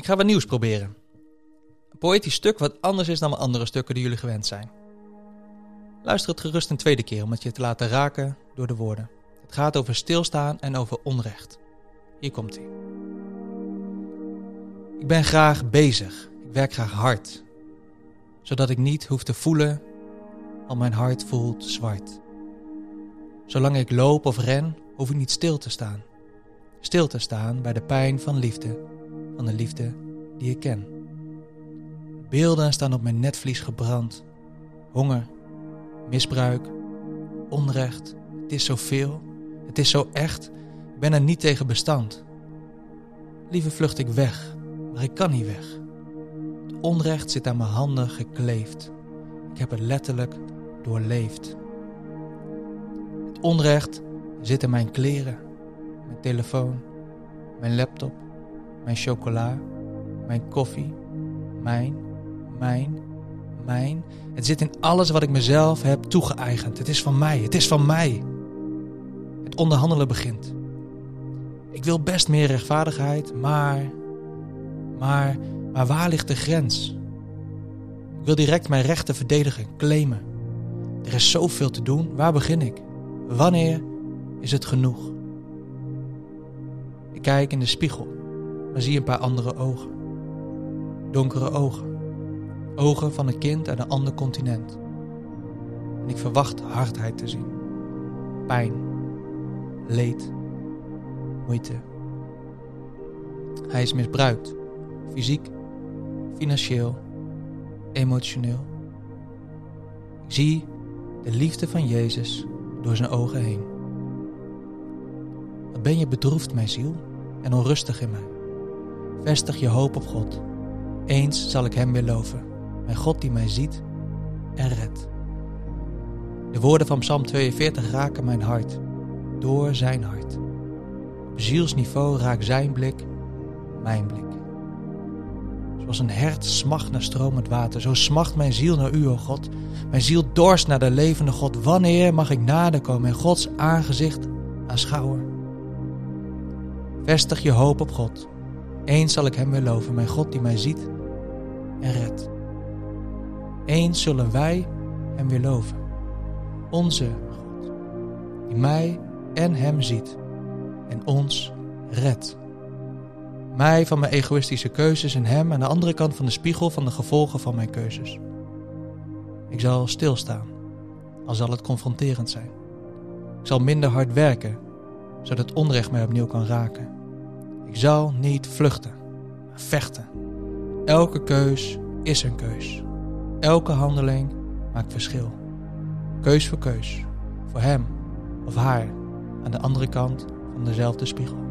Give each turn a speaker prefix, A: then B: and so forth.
A: Ik ga wat nieuws proberen. Een poëtisch stuk wat anders is dan mijn andere stukken die jullie gewend zijn. Luister het gerust een tweede keer om het je te laten raken door de woorden. Het gaat over stilstaan en over onrecht. Hier komt ie. Ik ben graag bezig. Ik werk graag hard. Zodat ik niet hoef te voelen, al mijn hart voelt zwart. Zolang ik loop of ren, hoef ik niet stil te staan. Stil te staan bij de pijn van liefde, van de liefde die ik ken. Beelden staan op mijn netvlies gebrand. Honger, misbruik, onrecht. Het is zoveel. Het is zo echt. Ik ben er niet tegen bestand. Liever vlucht ik weg, maar ik kan niet weg. Het onrecht zit aan mijn handen gekleefd. Ik heb het letterlijk doorleefd. Het onrecht zit in mijn kleren, mijn telefoon, mijn laptop, mijn chocola, mijn koffie, mijn, mijn, mijn. Het zit in alles wat ik mezelf heb toegeëigend. Het is van mij, het is van mij. Het onderhandelen begint. Ik wil best meer rechtvaardigheid, maar, maar, maar waar ligt de grens? Ik wil direct mijn rechten verdedigen, claimen. Er is zoveel te doen, waar begin ik? Wanneer is het genoeg? Kijk in de spiegel, maar zie een paar andere ogen. Donkere ogen. Ogen van een kind uit een ander continent. En ik verwacht hardheid te zien. Pijn. Leed. Moeite. Hij is misbruikt. Fysiek, financieel, emotioneel. Ik zie de liefde van Jezus door zijn ogen heen. Wat ben je bedroefd, mijn ziel, en onrustig in mij. Vestig je hoop op God. Eens zal ik Hem weer loven, mijn God die mij ziet en redt. De woorden van Psalm 42 raken mijn hart, door zijn hart. Op zielsniveau raakt zijn blik mijn blik. Zoals een hert smacht naar stromend water, zo smacht mijn ziel naar u, o God. Mijn ziel dorst naar de levende God. Wanneer mag ik nader komen en Gods aangezicht aanschouwen? Vestig je hoop op God. Eens zal ik Hem weer loven, mijn God die mij ziet en redt. Eens zullen wij Hem weer loven. Onze God, die mij en Hem ziet en ons redt. Mij van mijn egoïstische keuzes en Hem aan de andere kant van de spiegel van de gevolgen van mijn keuzes. Ik zal stilstaan, al zal het confronterend zijn. Ik zal minder hard werken, zodat onrecht mij opnieuw kan raken. Ik zal niet vluchten, maar vechten. Elke keus is een keus. Elke handeling maakt verschil. Keus voor keus. Voor hem of haar aan de andere kant van dezelfde spiegel.